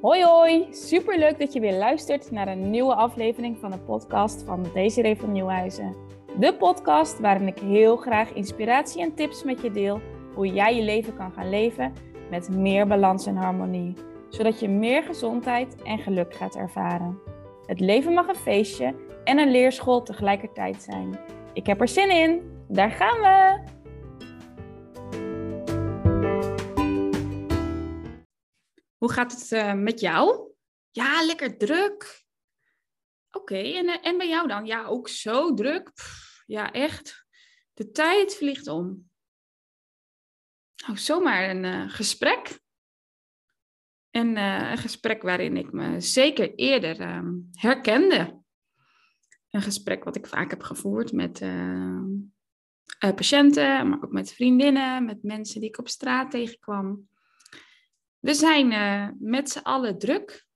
Hoi hoi, superleuk dat je weer luistert naar een nieuwe aflevering van de podcast van Desiree van Nieuwhuizen. De podcast waarin ik heel graag inspiratie en tips met je deel hoe jij je leven kan gaan leven met meer balans en harmonie, zodat je meer gezondheid en geluk gaat ervaren. Het leven mag een feestje en een leerschool tegelijkertijd zijn. Ik heb er zin in, daar gaan we! Hoe gaat het uh, met jou? Ja, lekker druk. Oké, en, uh, en bij jou dan? Ja, ook zo druk. Ja, echt. De tijd vliegt om. Nou, zomaar een uh, gesprek. En een gesprek waarin ik me zeker eerder ehm, herkende. Een gesprek wat ik vaak heb gevoerd met patiënten, maar ook met vriendinnen, met mensen die ik op straat tegenkwam. We zijn uh, met z'n allen druk.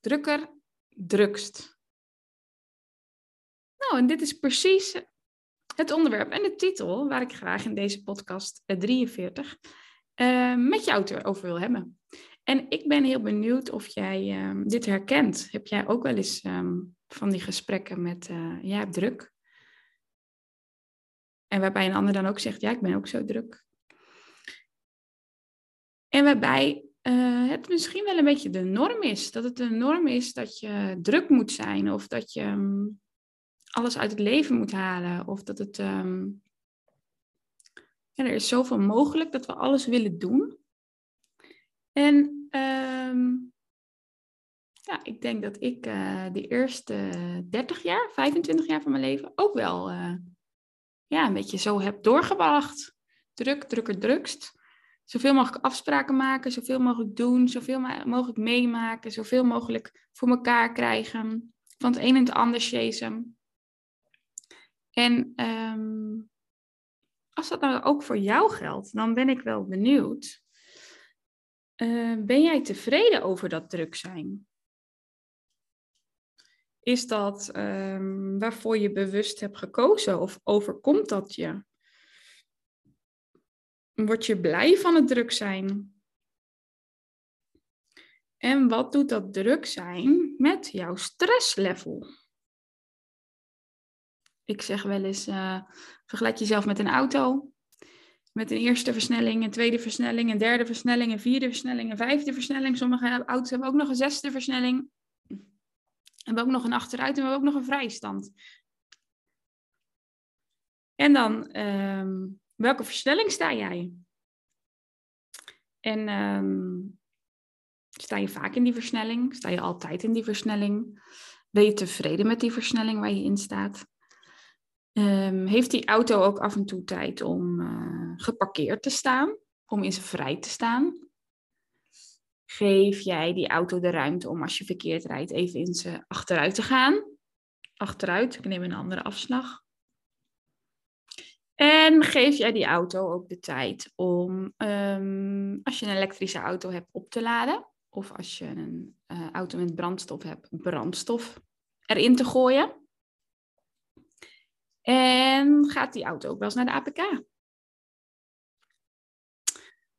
Drukker, drukst. Nou, en dit is precies het onderwerp en de titel waar ik graag in deze podcast 43 uh, eh, met jou over wil hebben. En ik ben heel benieuwd of jij uh, dit herkent. Heb jij ook wel eens um, van die gesprekken met, uh, ja, druk? En waarbij een ander dan ook zegt, ja, ik ben ook zo druk. En waarbij uh, het misschien wel een beetje de norm is. Dat het de norm is dat je druk moet zijn of dat je um, alles uit het leven moet halen. Of dat het. Ja, er is zoveel mogelijk dat we alles willen doen. En um, ja, ik denk dat ik uh, de eerste 30 jaar, 25 jaar van mijn leven ook wel uh, ja, een beetje zo heb doorgebracht. Druk, drukker, drukst zoveel mogelijk afspraken maken, zoveel mogelijk doen, zoveel mogelijk meemaken, zoveel mogelijk voor elkaar krijgen, van het een en het ander chasen. En um, als dat nou ook voor jou geldt, dan ben ik wel benieuwd. Uh, ben jij tevreden over dat druk zijn? Is dat um, waarvoor je bewust hebt gekozen of overkomt dat je? Word je blij van het druk zijn? En wat doet dat druk zijn met jouw stresslevel? Ik zeg wel eens, uh, vergelijk jezelf met een auto. Met een eerste versnelling, een tweede versnelling, een derde versnelling, een vierde versnelling, een vijfde versnelling. Sommige auto's hebben ook nog een zesde versnelling. Hebben ook nog een achteruit en hebben ook nog een vrijstand. En dan um, welke versnelling sta jij? En um, sta je vaak in die versnelling? Sta je altijd in die versnelling? Ben je tevreden met die versnelling waar je in staat? Um, heeft die auto ook af en toe tijd om uh, geparkeerd te staan? Om in zijn vrij te staan? Geef jij die auto de ruimte om als je verkeerd rijdt even in zijn achteruit te gaan? Achteruit, ik neem een andere afslag. En geef jij die auto ook de tijd om, um, als je een elektrische auto hebt, op te laden. Of als je een uh, auto met brandstof hebt, brandstof erin te gooien. En gaat die auto ook wel eens naar de APK?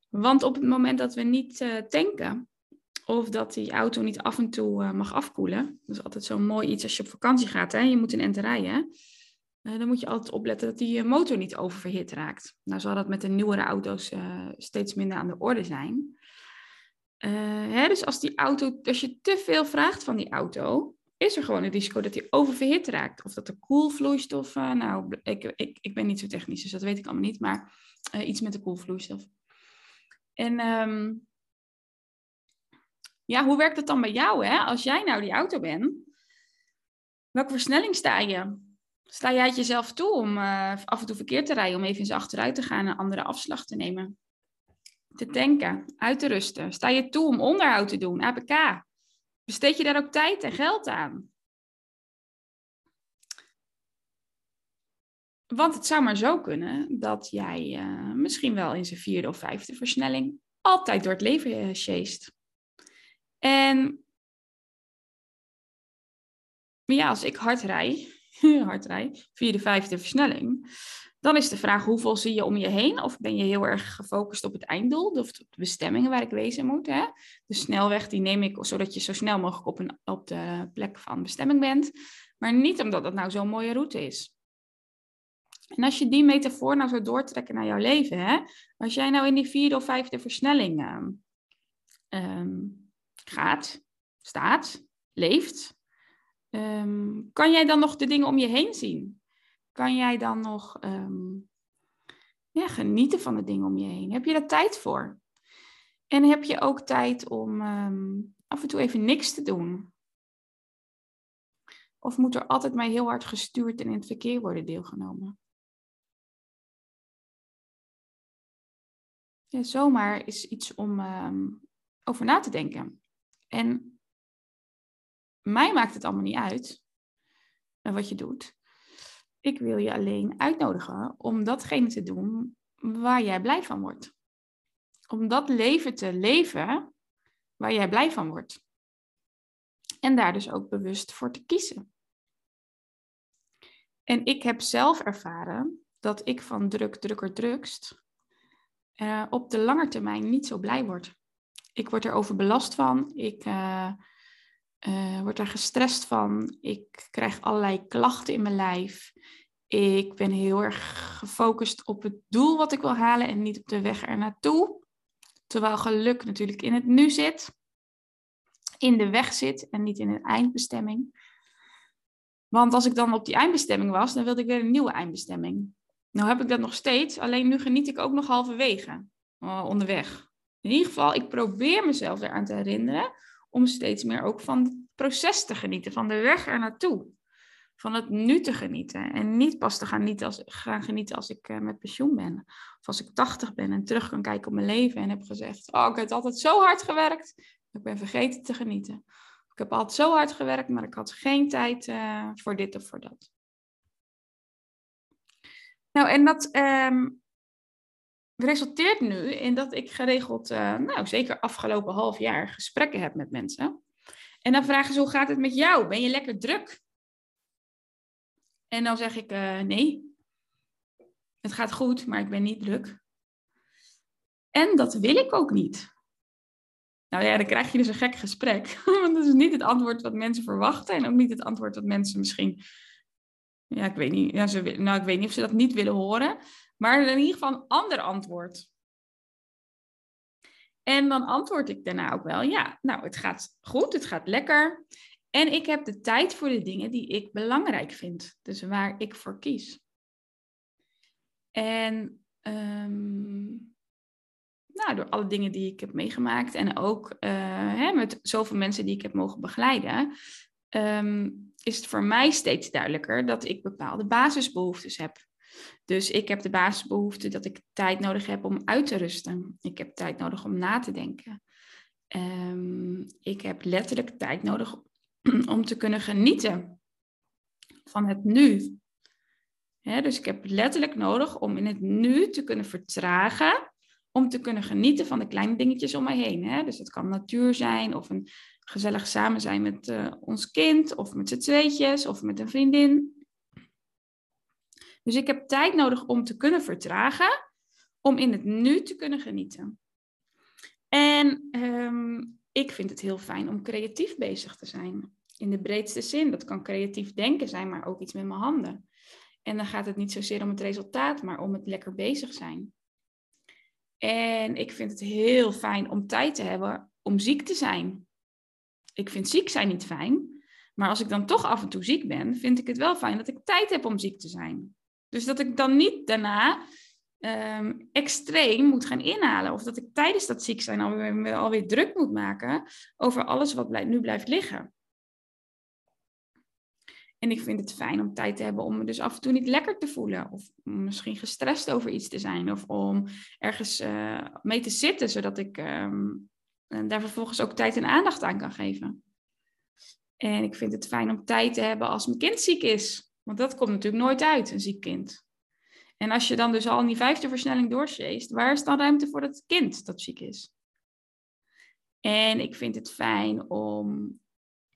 Want op het moment dat we niet uh, tanken, of dat die auto niet af en toe uh, mag afkoelen, dat is altijd zo'n mooi iets als je op vakantie gaat, hè? je moet rijden. Uh, dan moet je altijd opletten dat die eh, motor niet oververhit raakt. Nou zal dat met de nieuwere auto's uh, steeds minder aan de orde zijn. Hè, dus als die auto, als je te veel vraagt van die auto, is er gewoon een risico dat die oververhit raakt. Of dat er koelvloeistof, nou, ik, ik, ik ben niet zo technisch, dus dat weet ik allemaal niet, maar iets met de koelvloeistof. En um, ja, hoe werkt het dan bij jou, hè? Als jij nou die auto bent, welke versnelling sta je? Sta jij het jezelf toe om uh, af en toe verkeerd te rijden, om even eens achteruit te gaan en een andere afslag te nemen? Te tanken, uit te rusten. Sta je toe om onderhoud te doen, APK? Besteed je daar ook tijd en geld aan? Want het zou maar zo kunnen dat jij uh, misschien wel in zijn vierde of vijfde versnelling altijd door het leven uh, sjeest. En ja, als ik hard rij, hard vierde, vijfde versnelling, Dan is de vraag, hoeveel zie je om je heen? Of ben je heel erg gefocust op het einddoel, of op de bestemmingen waar ik wezen moet? Hè? De snelweg, die neem ik zodat je zo snel mogelijk op, een, op de plek van bestemming bent. Maar niet omdat het nou zo'n mooie route is. En als je die metafoor nou zou doortrekken naar jouw leven, hè? als jij nou in die vierde of vijfde versnelling ehm, ehm, gaat, staat, leeft, ehm, kan jij dan nog de dingen om je heen zien? Kan jij dan nog ja, genieten van de dingen om je heen? Heb je daar tijd voor? En heb je ook tijd om af en toe even niks te doen? Of moet er altijd maar heel hard gestuurd en in het verkeer worden deelgenomen? Ja, zomaar is iets om ehm, over na te denken. En mij maakt het allemaal niet uit uh, wat je doet. Ik wil je alleen uitnodigen om datgene te doen waar jij blij van wordt. Om dat leven te leven waar jij blij van wordt. En daar dus ook bewust voor te kiezen. En ik heb zelf ervaren dat ik van druk, drukker, drukst uh, op de lange termijn niet zo blij word. Ik word er overbelast van. Ik uh, uh, word er gestrest van. Ik krijg allerlei klachten in mijn lijf. Ik ben heel erg gefocust op het doel wat ik wil halen en niet op de weg er naartoe. Terwijl geluk natuurlijk in het nu zit, in de weg zit en niet in een eindbestemming. Want als ik dan op die eindbestemming was, dan wilde ik weer een nieuwe eindbestemming. Nou heb ik dat nog steeds, alleen nu geniet ik ook nog halverwege uh, onderweg. In ieder geval, ik probeer mezelf eraan te herinneren om steeds meer ook van het proces te genieten, van de weg er naartoe. Van het nu te genieten en niet pas te gaan, niet als, genieten als ik uh, met pensioen ben. Of als ik 80 ben en terug kan kijken op mijn leven en heb gezegd, oh ik heb altijd zo hard gewerkt, ik ben vergeten te genieten. Ik heb altijd zo hard gewerkt, maar ik had geen tijd uh, voor dit of voor dat. Nou, en dat um, resulteert nu in dat ik geregeld, uh, nou zeker afgelopen half jaar, gesprekken heb met mensen. En dan vragen ze, hoe gaat het met jou? Ben je lekker druk? En dan zeg ik, uh, nee, het gaat goed, maar ik ben niet druk. En dat wil ik ook niet. Nou ja, dan krijg je dus een gek gesprek. Want dat is niet het antwoord wat mensen verwachten en ook niet het antwoord wat mensen misschien ja, ik weet niet. Ja, ze, nou, ik weet niet of ze dat niet willen horen. Maar in ieder geval een ander antwoord. En dan antwoord ik daarna ook wel, ja, nou, het gaat goed, het gaat lekker. En ik heb de tijd voor de dingen die ik belangrijk vind. Dus waar ik voor kies. En um, nou, door alle dingen die ik heb meegemaakt en ook uh, hè, met zoveel mensen die ik heb mogen begeleiden, um, is het voor mij steeds duidelijker dat ik bepaalde basisbehoeftes heb. Dus ik heb de basisbehoefte dat ik tijd nodig heb om uit te rusten. Ik heb tijd nodig om na te denken. Um, ik heb letterlijk tijd nodig om te kunnen genieten van het nu. dus ik heb letterlijk nodig om in het nu te kunnen vertragen, om te kunnen genieten van de kleine dingetjes om mij heen. Dus het kan natuur zijn of een gezellig samen zijn met uh, ons kind, of met z'n tweetjes, of met een vriendin. Dus ik heb tijd nodig om te kunnen vertragen, om in het nu te kunnen genieten. En um, ik vind het heel fijn om creatief bezig te zijn. In de breedste zin. Dat kan creatief denken zijn, maar ook iets met mijn handen. En dan gaat het niet zozeer om het resultaat, maar om het lekker bezig zijn. En ik vind het heel fijn om tijd te hebben om ziek te zijn ik vind ziek zijn niet fijn. Maar als ik dan toch af en toe ziek ben, vind ik het wel fijn dat ik tijd heb om ziek te zijn. Dus dat ik dan niet daarna um, extreem moet gaan inhalen. Of dat ik tijdens dat ziek zijn alweer, alweer druk moet maken over alles wat nu blijft liggen. En ik vind het fijn om tijd te hebben om me dus af en toe niet lekker te voelen. Of misschien gestrest over iets te zijn. Of om ergens uh, mee te zitten, zodat ik en daar vervolgens ook tijd en aandacht aan kan geven. En ik vind het fijn om tijd te hebben als mijn kind ziek is. Want dat komt natuurlijk nooit uit, een ziek kind. En als je dan dus al in die vijfde versnelling doorsjeest, waar is dan ruimte voor het kind dat ziek is? En ik vind het fijn om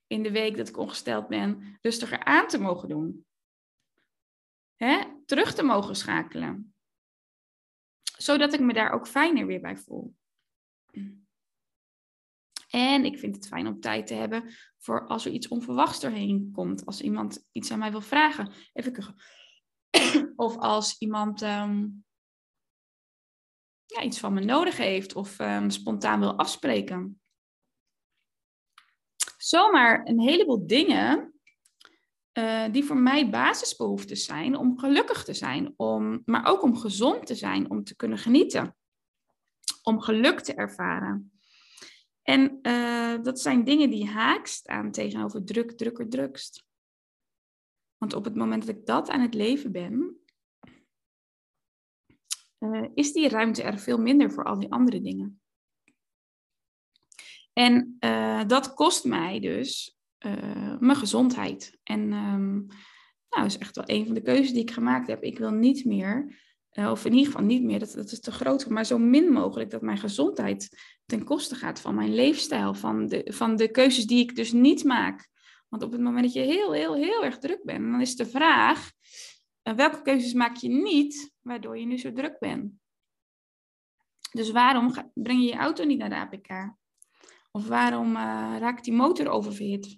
in de week dat ik ongesteld ben, rustiger aan te mogen doen. hè, terug te mogen schakelen. Zodat ik me daar ook fijner weer bij voel. En ik vind het fijn om tijd te hebben voor als er iets onverwachts doorheen komt. Als iemand iets aan mij wil vragen. Even of als iemand ehm, ja, iets van me nodig heeft of um, spontaan wil afspreken. Zomaar een heleboel dingen uh, die voor mij basisbehoeftes zijn om gelukkig te zijn, om, maar ook om gezond te zijn, om te kunnen genieten, om geluk te ervaren. En uh, dat zijn dingen die haak staan tegenover druk, drukker, drukst. Want op het moment dat ik dat aan het leven ben, uh, is die ruimte er veel minder voor al die andere dingen. En uh, dat kost mij dus mijn gezondheid. En um, nou, dat is echt wel een van de keuzes die ik gemaakt heb. Ik wil niet meer uh, of in ieder geval niet meer, dat, dat is te groot, maar zo min mogelijk dat mijn gezondheid ten koste gaat van mijn leefstijl, van de, van de keuzes die ik dus niet maak. Want op het moment dat je heel, heel, heel erg druk bent, dan is de vraag, uh, welke keuzes maak je niet, waardoor je nu zo druk bent? Dus waarom breng je je auto niet naar de APK? Of waarom uh, raakt die motor oververhit?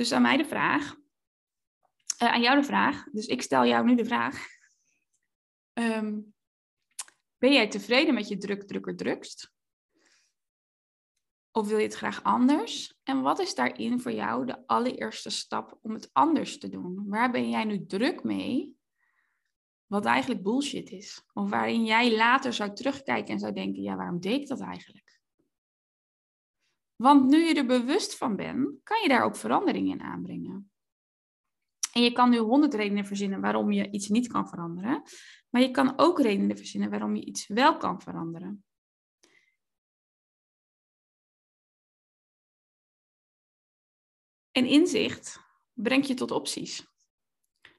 Dus aan mij de vraag, uh, aan jou de vraag, dus ik stel jou nu de vraag. Um, ben jij tevreden met je druk, drukker, drukst? Of wil je het graag anders? En wat is daarin voor jou de allereerste stap om het anders te doen? Waar ben jij nu druk mee? Wat eigenlijk bullshit is. Of waarin jij later zou terugkijken en zou denken: ja, waarom deed ik dat eigenlijk? Want nu je er bewust van bent, kan je daar ook verandering in aanbrengen. En je kan nu honderd redenen verzinnen waarom je iets niet kan veranderen. Maar je kan ook redenen verzinnen waarom je iets wel kan veranderen. En inzicht brengt je tot opties.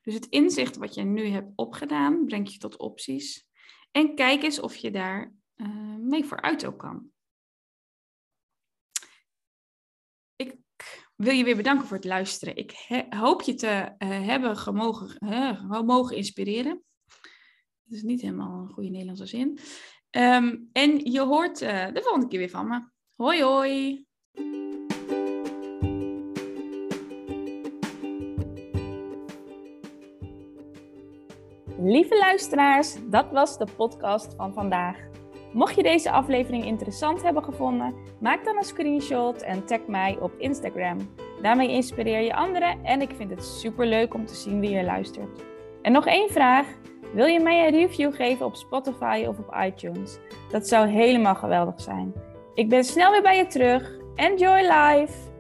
Dus het inzicht wat je nu hebt opgedaan, brengt je tot opties. En kijk eens of je daar uh, mee vooruit ook kan. Wil je weer bedanken voor het luisteren. Ik hoop je te uh, hebben gemogen, uh, mogen inspireren. Dat is niet helemaal een goede Nederlandse zin. Um, en je hoort uh, de volgende keer weer van me. Hoi hoi! Lieve luisteraars, dat was de podcast van vandaag. Mocht je deze aflevering interessant hebben gevonden, maak dan een screenshot en tag mij op Instagram. Daarmee inspireer je anderen en ik vind het super leuk om te zien wie er luistert. En nog één vraag. Wil je mij een review geven op Spotify of op iTunes? Dat zou helemaal geweldig zijn. Ik ben snel weer bij je terug. Enjoy life!